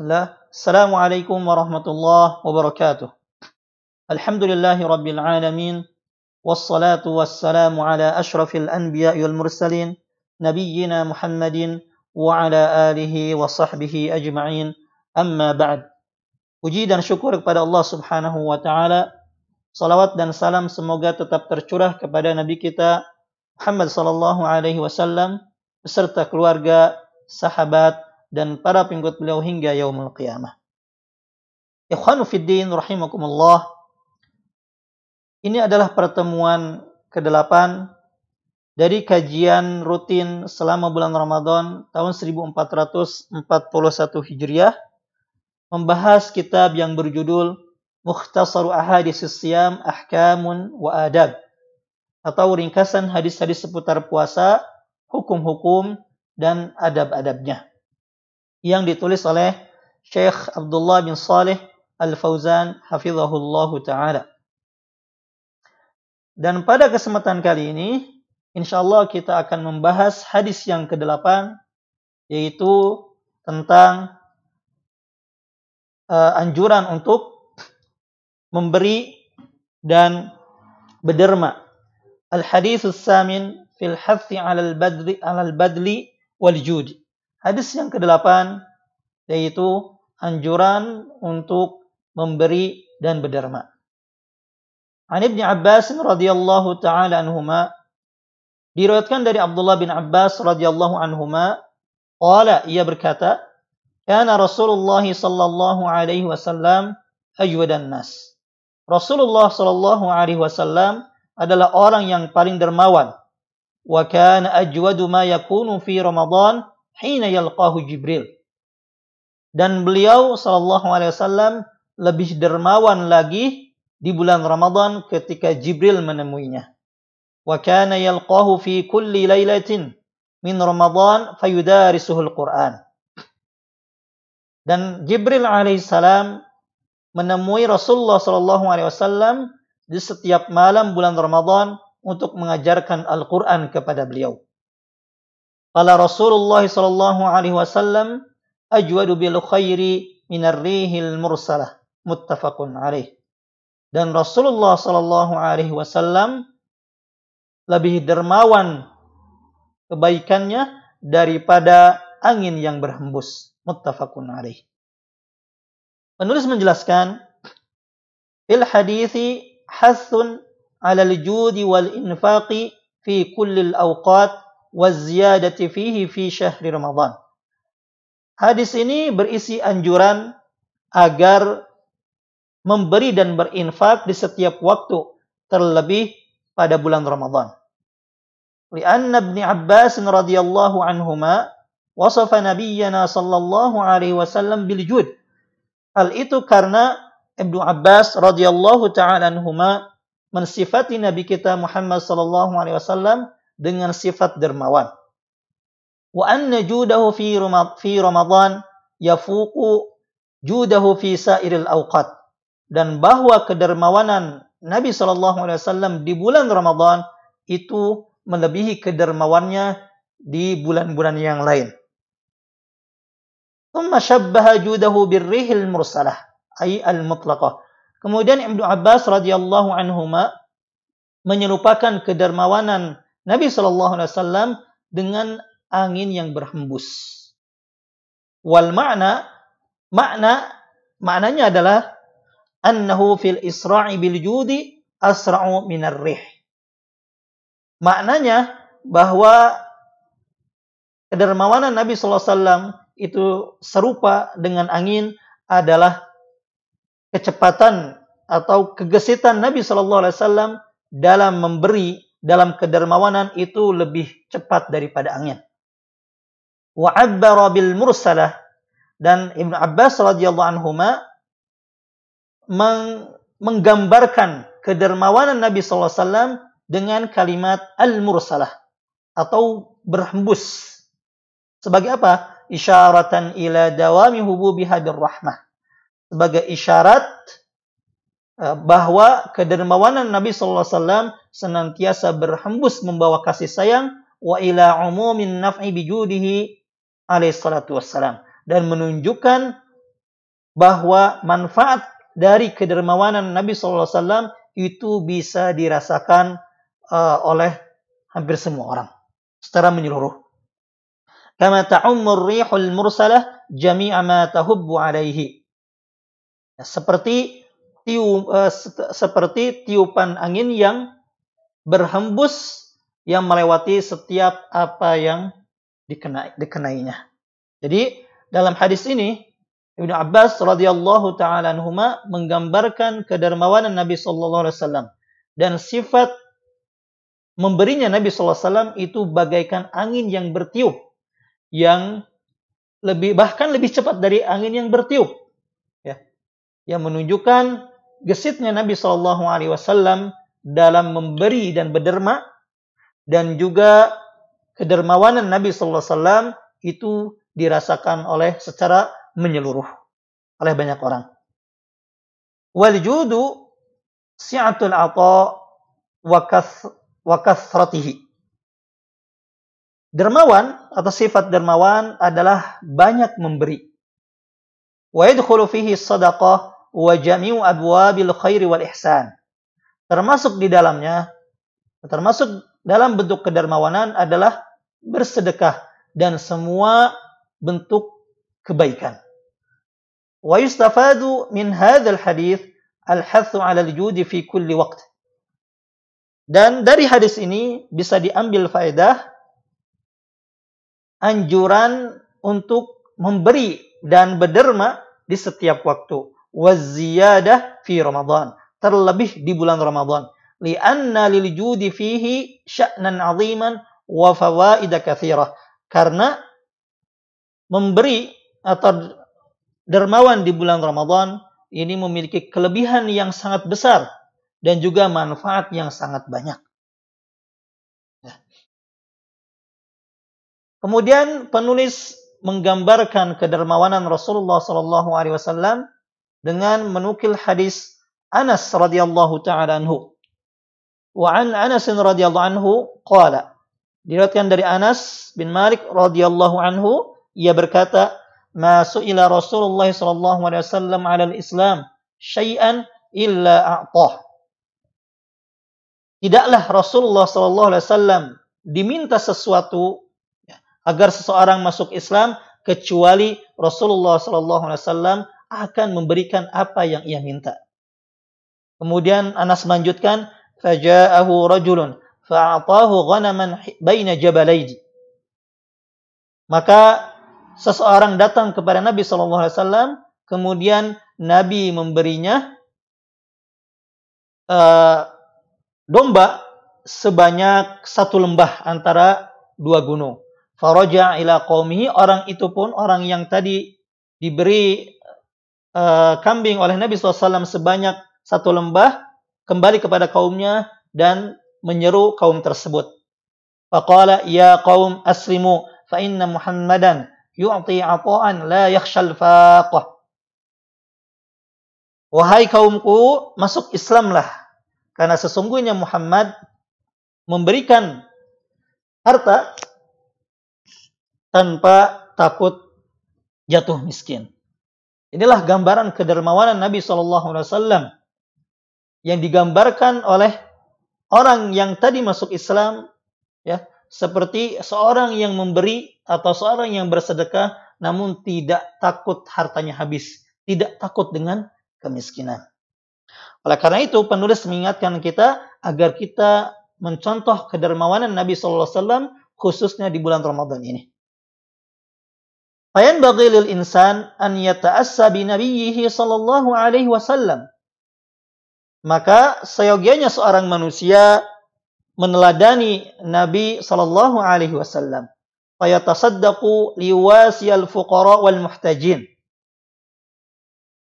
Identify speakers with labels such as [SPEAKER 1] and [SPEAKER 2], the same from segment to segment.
[SPEAKER 1] الله السلام عليكم ورحمة الله وبركاته. الحمد لله رب العالمين والصلاة والسلام على أشرف الأنبياء والمرسلين نبينا محمد وعلى آله وصحبه أجمعين. أما بعد أجيدا شكرا على الله سبحانه وتعالى صلوات dan salam semoga tetap tercurah kepada Nabi kita Muhammad sallallahu alaihi wasallam beserta keluarga, sahabat, dan para pengikut beliau hingga yaumul qiyamah. Ikhwanu fid din rahimakumullah. Ini adalah pertemuan ke-8 dari kajian rutin selama bulan Ramadan tahun 1441 Hijriah membahas kitab yang berjudul Mukhtasar Ahadis Siyam Ahkamun wa Adab atau ringkasan hadis-hadis seputar puasa, hukum-hukum dan adab-adabnya yang ditulis oleh Syekh Abdullah bin Saleh Al-Fauzan hafizahullahu taala. Dan pada kesempatan kali ini insyaallah kita akan membahas hadis yang ke-8 yaitu tentang uh, anjuran untuk memberi dan berderma. Al-hadis samin fil hathi al-badli al-badli wal judi. Hadis yang ke-8 yaitu anjuran untuk memberi dan berderma. An Ibnu Abbas radhiyallahu taala anhuma diriwayatkan dari Abdullah bin Abbas radhiyallahu anhuma qala ia berkata Kana Rasulullah sallallahu alaihi wasallam ajwadan nas. Rasulullah sallallahu alaihi wasallam adalah orang yang paling dermawan. Wa kana ajwadu ma yakunu fi Ramadan hina yalqahu Jibril. Dan beliau sallallahu alaihi wasallam lebih dermawan lagi di bulan Ramadan ketika Jibril menemuinya. Wa kana yalqahu fi kulli lailatin min Ramadan fayudarisuhul Qur'an. Dan Jibril alaihissalam menemui Rasulullah sallallahu alaihi wasallam di setiap malam bulan Ramadan untuk mengajarkan Al-Qur'an kepada beliau. Qala Rasulullah sallallahu alaihi wasallam ajwadu bil khairi minar rihil mursalah muttafaqun alaih. Dan Rasulullah sallallahu alaihi wasallam lebih dermawan kebaikannya daripada angin yang berhembus. muttafaqun alaih. Penulis menjelaskan fil hadithi hasun 'ala al-judi wal infaqi fi kulli al-awqat fihi fi syahri Ramadan. Hadis ini berisi anjuran agar memberi dan berinfak di setiap waktu, terlebih pada bulan Ramadan. Lianna Ibn Abbas radhiyallahu anhuma wasafa nabiyyana sallallahu alaihi wasallam bil jud. Hal itu karena Ibnu Abbas radhiyallahu taala anhuma mensifati nabi kita Muhammad sallallahu alaihi wasallam dengan sifat dermawan. Wa anna judahu fi fi Ramadan yafuqu judahu fi sairil awqat. Dan bahwa kedermawanan Nabi sallallahu alaihi wasallam di bulan Ramadan itu melebihi kedermawannya di bulan-bulan yang lain. ثم شبه جوده بالريح المرسلة أي المطلقة Kemudian Ibnu Abbas radhiyallahu anhuma menyerupakan kedermawanan Nabi Shallallahu alaihi wasallam dengan angin yang berhembus. Wal makna makna maknanya adalah annahu fil isra'i bil judi asra'u minar rih. Maknanya bahwa kedermawanan Nabi sallallahu alaihi wasallam itu serupa dengan angin adalah kecepatan atau kegesitan Nabi Shallallahu Alaihi Wasallam dalam memberi dalam kedermawanan itu lebih cepat daripada angin. Wa abbara bil mursalah dan Ibnu Abbas radhiyallahu anhu menggambarkan kedermawanan Nabi Shallallahu Alaihi Wasallam dengan kalimat al mursalah atau berhembus. Sebagai apa? isyaratan ila dawami hububi hadir rahmah. Sebagai isyarat bahwa kedermawanan Nabi sallallahu alaihi wasallam senantiasa berhembus membawa kasih sayang wa ila umumin naf'i bijudihi alaihi salatu wassalam dan menunjukkan bahwa manfaat dari kedermawanan Nabi SAW itu bisa dirasakan uh, oleh hampir semua orang secara menyeluruh. Kama ta'ummur rihul mursalah jami'a ma tahubbu alaihi. Seperti tiu, uh, seperti tiupan angin yang berhembus yang melewati setiap apa yang dikenai, dikenainya. Jadi dalam hadis ini Ibnu Abbas radhiyallahu taala anhuma menggambarkan kedermawanan Nabi sallallahu alaihi wasallam dan sifat memberinya Nabi sallallahu alaihi wasallam itu bagaikan angin yang bertiup yang lebih bahkan lebih cepat dari angin yang bertiup ya yang menunjukkan gesitnya Nabi sallallahu alaihi wasallam dalam memberi dan berderma dan juga kedermawanan Nabi sallallahu alaihi wasallam itu dirasakan oleh secara menyeluruh oleh banyak orang. Wal judu si'atul ata wa kathratihi. Dermawan atau sifat dermawan adalah banyak memberi. Wa yadkhulu fihi sadaqah wa jami'u abwabil khairi wal ihsan. Termasuk di dalamnya termasuk dalam bentuk kedermawanan adalah bersedekah dan semua bentuk kebaikan. Wa yustafadu min hadzal hadis al-hathu 'ala al-jud fi kulli waqt. Dan dari hadis ini bisa diambil faedah anjuran untuk memberi dan berderma di setiap waktu. Waziyadah fi Ramadan. Terlebih di bulan Ramadan. Lianna lil judi fihi sya'nan 'aziman wa fawaida katsirah. Karena memberi atau dermawan di bulan Ramadan ini memiliki kelebihan yang sangat besar dan juga manfaat yang sangat banyak. Ya. Kemudian penulis menggambarkan kedermawanan Rasulullah Sallallahu Alaihi Wasallam dengan menukil hadis Anas radhiyallahu taala anhu. Wa an Anas radhiyallahu anhu qala diriwayatkan dari Anas bin Malik radhiyallahu anhu ia berkata ma su'ila Rasulullah sallallahu alaihi wasallam 'ala al-Islam syai'an illa a'tah. Tidaklah Rasulullah sallallahu alaihi wasallam diminta sesuatu ya, agar seseorang masuk Islam kecuali Rasulullah sallallahu alaihi wasallam akan memberikan apa yang ia minta. Kemudian Anas melanjutkan, "Faja'ahu rajulun fa'atahu ghanaman baina jabalaini." Maka seseorang datang kepada Nabi Shallallahu Alaihi Wasallam, kemudian Nabi memberinya uh, domba sebanyak satu lembah antara dua gunung. Faraja ila qaumihi orang itu pun orang yang tadi diberi uh, kambing oleh Nabi SAW sebanyak satu lembah kembali kepada kaumnya dan menyeru kaum tersebut. Faqala ya qaum aslimu fa inna Muhammadan yu'ti ata'an la yakhshal faqah. Wahai kaumku, masuk Islamlah. Karena sesungguhnya Muhammad memberikan harta tanpa takut jatuh miskin. Inilah gambaran kedermawanan Nabi Shallallahu Alaihi Wasallam yang digambarkan oleh orang yang tadi masuk Islam, ya seperti seorang yang memberi atau seorang yang bersedekah namun tidak takut hartanya habis, tidak takut dengan kemiskinan. Oleh karena itu penulis mengingatkan kita agar kita mencontoh kedermawanan Nabi sallallahu alaihi wasallam khususnya di bulan Ramadan ini. Fayan bagi lil insan an yata'assa bi nabiyhi sallallahu alaihi wasallam. Maka seyogianya seorang manusia meneladani Nabi sallallahu alaihi wasallam. Fayatasaddaqu liwasiyal fuqara wal muhtajin.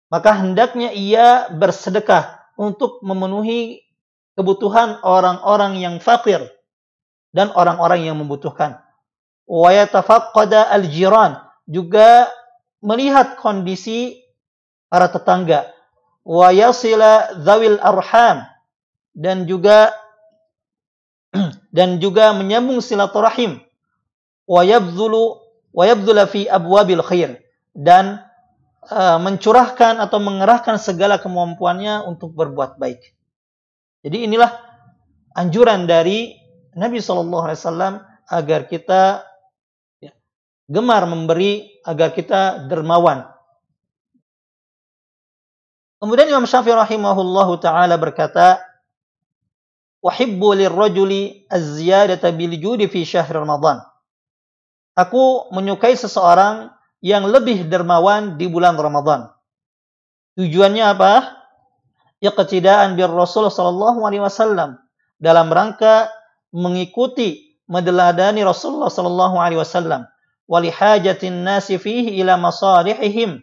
[SPEAKER 1] Maka hendaknya ia bersedekah untuk memenuhi kebutuhan orang-orang yang fakir dan orang-orang yang membutuhkan. Wa yatafaqqada al-jiran juga melihat kondisi para tetangga. Wa yasila dzawil arham dan juga dan juga menyambung silaturahim wa yabdhulu wa yabdhula fi abwabil khair dan uh, mencurahkan atau mengerahkan segala kemampuannya untuk berbuat baik. Jadi inilah anjuran dari Nabi Shallallahu Alaihi Wasallam agar kita gemar memberi, agar kita dermawan. Kemudian Imam Syafi'i rahimahullahu taala berkata, "Uhibbu lirrajuli az-ziyadata bil judi fi syahr Ramadan." Aku menyukai seseorang yang lebih dermawan di bulan Ramadan. Tujuannya apa? Iqtidaan bir Rasul sallallahu alaihi wasallam dalam rangka mengikuti meneladani Rasulullah sallallahu alaihi wasallam walihajatin nasi fihi ila masalihihim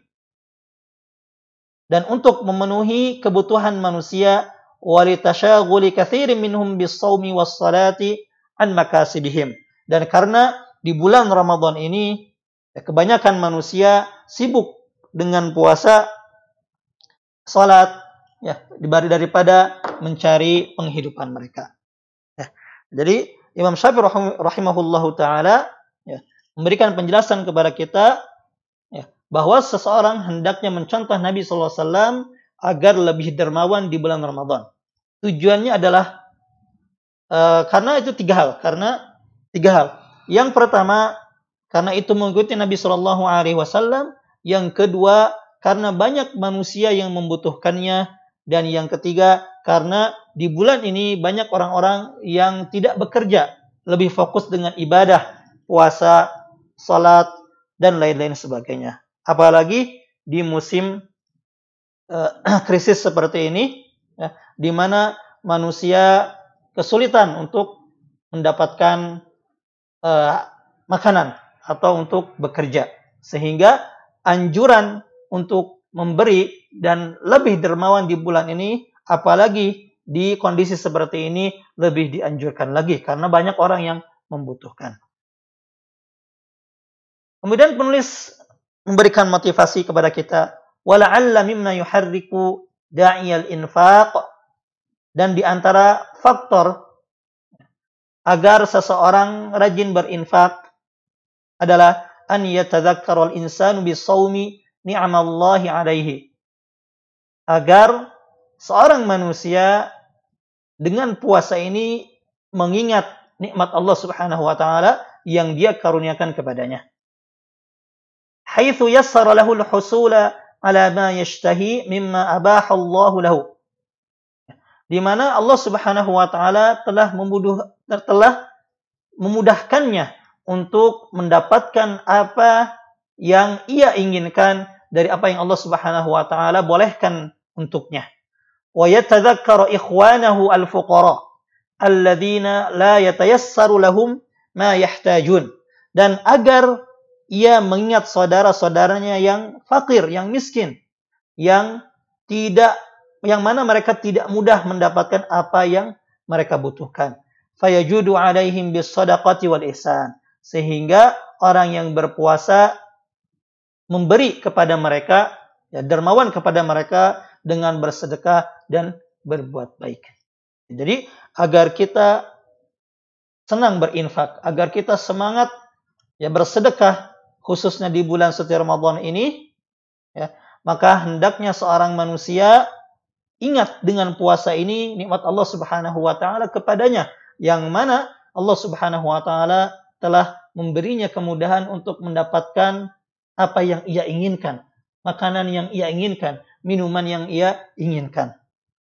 [SPEAKER 1] dan untuk memenuhi kebutuhan manusia walitasyaghuli katsirin minhum bis-shaumi was-salati an makasibihim dan karena di bulan Ramadan ini ya, kebanyakan manusia sibuk dengan puasa, salat, ya daripada mencari penghidupan mereka. Ya. Jadi Imam Syafi'i rahimahullahu taala memberikan penjelasan kepada kita ya, bahwa seseorang hendaknya mencontoh Nabi SAW agar lebih dermawan di bulan Ramadan. Tujuannya adalah uh, karena itu tiga hal, karena tiga hal. Yang pertama, karena itu mengikuti Nabi Shallallahu Alaihi Wasallam. Yang kedua, karena banyak manusia yang membutuhkannya. Dan yang ketiga, karena di bulan ini banyak orang-orang yang tidak bekerja, lebih fokus dengan ibadah, puasa, salat, dan lain-lain sebagainya. Apalagi di musim uh, krisis seperti ini, ya, di mana manusia kesulitan untuk mendapatkan uh, makanan atau untuk bekerja. Sehingga anjuran untuk memberi dan lebih dermawan di bulan ini, apalagi di kondisi seperti ini lebih dianjurkan lagi karena banyak orang yang membutuhkan. Kemudian penulis memberikan motivasi kepada kita, wala'alla mimma yuharriku da'iyal infaq dan di antara faktor agar seseorang rajin berinfak adalah an yatadzakkarul insanu bisawmi ni'amallahi alaihi. Agar seorang manusia dengan puasa ini mengingat nikmat Allah Subhanahu wa taala yang dia karuniakan kepadanya. Haitsu yassara lahu al-husula ala ma yashtahi mimma abaha Allah lahu di mana Allah Subhanahu wa taala telah telah memudahkannya untuk mendapatkan apa yang ia inginkan dari apa yang Allah Subhanahu wa taala bolehkan untuknya. Wa yatadhakkaru ikhwanahu al-fuqara alladziina la yatayassaru lahum ma yahtajun dan agar ia mengingat saudara-saudaranya yang fakir, yang miskin, yang tidak yang mana mereka tidak mudah mendapatkan apa yang mereka butuhkan. Fayajudu alaihim bis sadaqati wal ihsan. Sehingga orang yang berpuasa memberi kepada mereka, ya, dermawan kepada mereka dengan bersedekah dan berbuat baik. Jadi agar kita senang berinfak, agar kita semangat ya bersedekah khususnya di bulan suci Ramadan ini, ya, maka hendaknya seorang manusia Ingat dengan puasa ini nikmat Allah Subhanahu wa taala kepadanya yang mana Allah Subhanahu wa taala telah memberinya kemudahan untuk mendapatkan apa yang ia inginkan, makanan yang ia inginkan, minuman yang ia inginkan.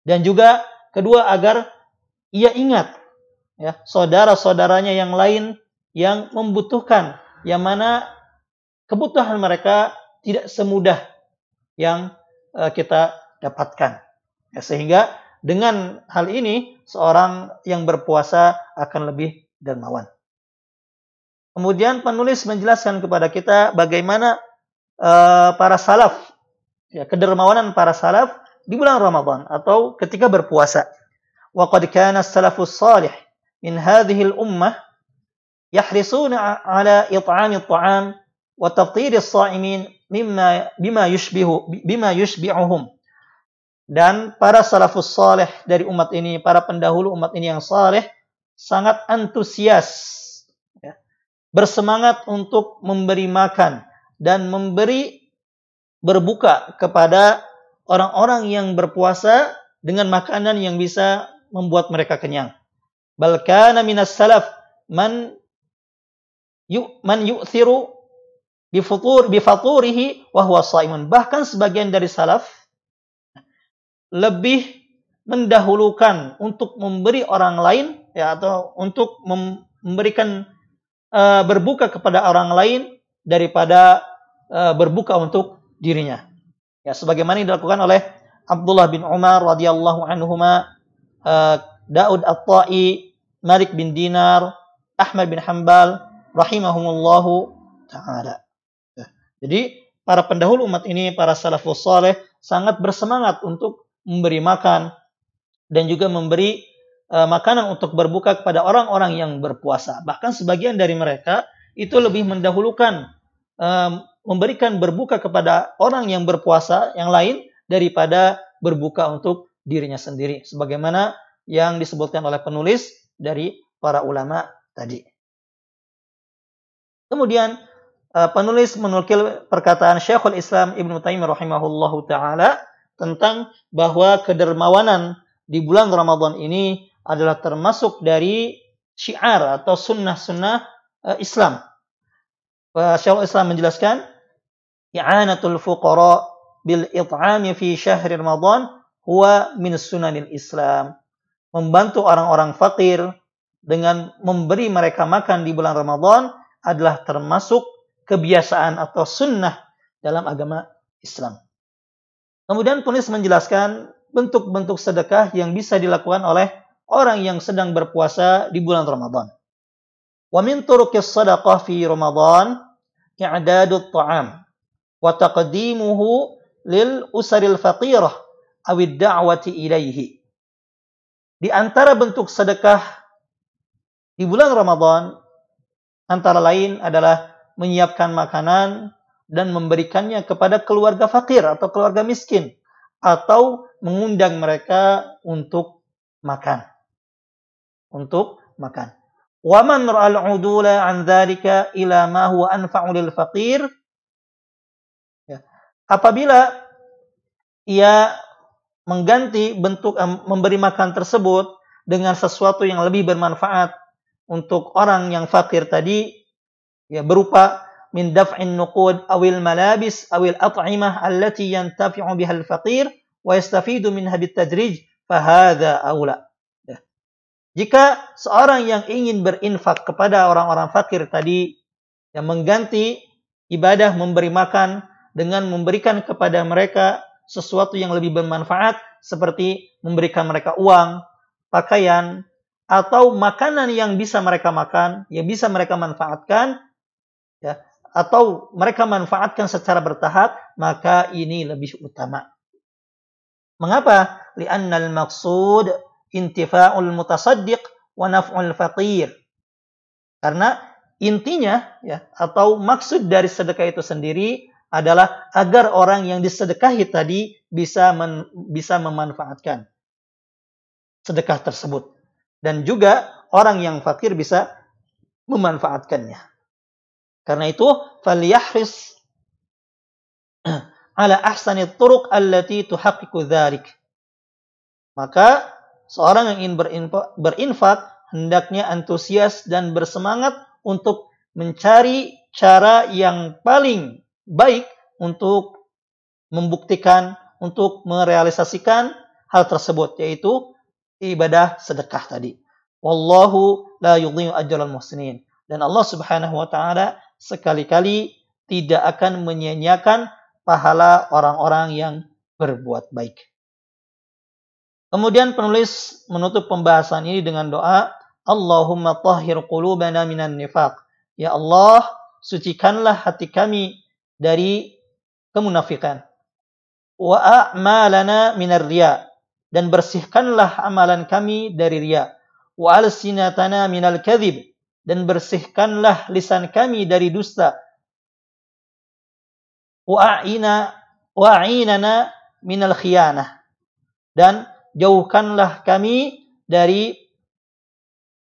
[SPEAKER 1] Dan juga kedua agar ia ingat ya saudara-saudaranya yang lain yang membutuhkan yang mana kebutuhan mereka tidak semudah yang uh, kita dapatkan. Ya, sehingga dengan hal ini seorang yang berpuasa akan lebih dermawan. Kemudian penulis menjelaskan kepada kita bagaimana uh, para salaf, ya, kedermawanan para salaf di bulan Ramadan atau ketika berpuasa. Qad kana salafus salih min hadhihi al-ummah yahrisuna ala it'ami at-ta'am wa taftir as-sa'imin mimma bima yushbihu bima dan para salafus saleh dari umat ini, para pendahulu umat ini yang saleh, sangat antusias, ya, bersemangat untuk memberi makan dan memberi berbuka kepada orang-orang yang berpuasa dengan makanan yang bisa membuat mereka kenyang. Bal kana minas salaf man yu man yu'thiru bi futur bi faturihi wa huwa shaimun. Bahkan sebagian dari salaf lebih mendahulukan untuk memberi orang lain ya atau untuk memberikan uh, berbuka kepada orang lain daripada uh, berbuka untuk dirinya. Ya, sebagaimana yang dilakukan oleh Abdullah bin Umar radhiyallahu anhuma, uh, Daud At-Ta'i, Malik bin Dinar, Ahmad bin Hambal rahimahumullahu taala. Jadi para pendahulu umat ini, para salafus saleh sangat bersemangat untuk memberi makan dan juga memberi uh, makanan untuk berbuka kepada orang-orang yang berpuasa. Bahkan sebagian dari mereka itu lebih mendahulukan uh, memberikan berbuka kepada orang yang berpuasa yang lain daripada berbuka untuk dirinya sendiri sebagaimana yang disebutkan oleh penulis dari para ulama tadi. Kemudian eh, penulis menukil perkataan Syekhul Islam Ibnu Taimiyah rahimahullahu taala tentang bahwa kedermawanan di bulan Ramadan ini adalah termasuk dari syiar atau sunnah-sunnah eh, Islam. Syekhul Islam menjelaskan i'anatul fuqara bil it'ami fi syahr Ramadan huwa min sunanil Islam. Membantu orang-orang fakir dengan memberi mereka makan di bulan Ramadan adalah termasuk kebiasaan atau sunnah dalam agama Islam. Kemudian penulis menjelaskan bentuk-bentuk sedekah yang bisa dilakukan oleh orang yang sedang berpuasa di bulan Ramadan. Wa min turuqis sadaqah fi Ramadan i'dadut ta'am wa taqdimuhu lil usaril faqirah awid da'wati ilaihi. Di antara bentuk sedekah di bulan Ramadan antara lain adalah menyiapkan makanan dan memberikannya kepada keluarga fakir atau keluarga miskin atau mengundang mereka untuk makan. Untuk makan. Wa man ra'al 'udula 'an dzalika ila ma huwa anfa'u lil faqir apabila ia mengganti bentuk memberi makan tersebut dengan sesuatu yang lebih bermanfaat untuk orang yang fakir tadi ya berupa min daf'in nuqud awil malabis awil at'imah allati yantafi'u biha al-faqir wa yastafidu minha bitadrij fahadha aula ya. jika seorang yang ingin berinfak kepada orang-orang fakir tadi yang mengganti ibadah memberi makan dengan memberikan kepada mereka sesuatu yang lebih bermanfaat seperti memberikan mereka uang, pakaian, atau makanan yang bisa mereka makan, yang bisa mereka manfaatkan, ya, atau mereka manfaatkan secara bertahap, maka ini lebih utama. Mengapa? Lianna al-maqsud intifa'ul mutasaddiq wa naf'ul faqir. Karena intinya ya atau maksud dari sedekah itu sendiri adalah agar orang yang disedekahi tadi bisa men, bisa memanfaatkan sedekah tersebut dan juga orang yang fakir bisa memanfaatkannya. Karena itu falyahris ala ahsani turuq allati tuhaqqiqu dzalik. Maka seorang yang ingin berinfak, hendaknya antusias dan bersemangat untuk mencari cara yang paling baik untuk membuktikan, untuk merealisasikan hal tersebut, yaitu ibadah sedekah tadi. Wallahu la yudhi'u ajral muhsinin. Dan Allah Subhanahu wa taala sekali-kali tidak akan menyia-nyiakan pahala orang-orang yang berbuat baik. Kemudian penulis menutup pembahasan ini dengan doa, Allahumma tahhir qulubana minan nifaq. Ya Allah, sucikanlah hati kami dari kemunafikan. Wa a'malana minar riya dan bersihkanlah amalan kami dari riya. Wa alsinatana minal kadhib dan bersihkanlah lisan kami dari dusta. Wa a'ina wa a'inana minal khiyanah dan jauhkanlah kami dari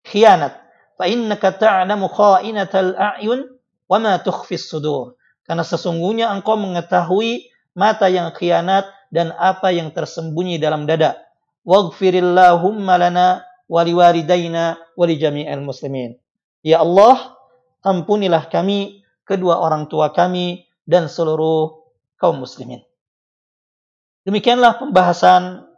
[SPEAKER 1] khianat. Fa innaka ta'lamu kha'inatal a'yun wa ma tukhfis sudur. Karena sesungguhnya engkau mengetahui mata yang khianat dan apa yang tersembunyi dalam dada. Waghfirillahumma lana waliwalidaina walijami'il muslimin. Ya Allah, ampunilah kami, kedua orang tua kami, dan seluruh kaum muslimin. Demikianlah pembahasan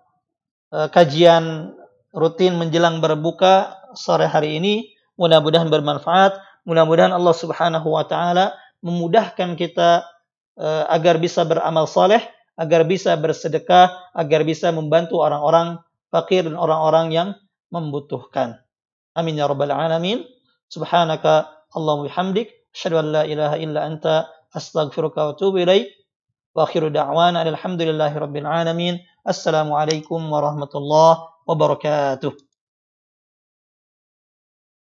[SPEAKER 1] uh, kajian rutin menjelang berbuka sore hari ini. Mudah-mudahan bermanfaat. Mudah-mudahan Allah Subhanahu wa taala memudahkan kita uh, agar bisa beramal saleh, agar bisa bersedekah, agar bisa membantu orang-orang fakir dan orang-orang yang membutuhkan. Amin ya rabbal alamin. Subhanaka Allahumma bihamdik asyhadu an la illa anta astaghfiruka wa atubu ilaik. Wa akhiru da'wana alhamdulillahi rabbil alamin. Assalamualaikum warahmatullahi wabarakatuh.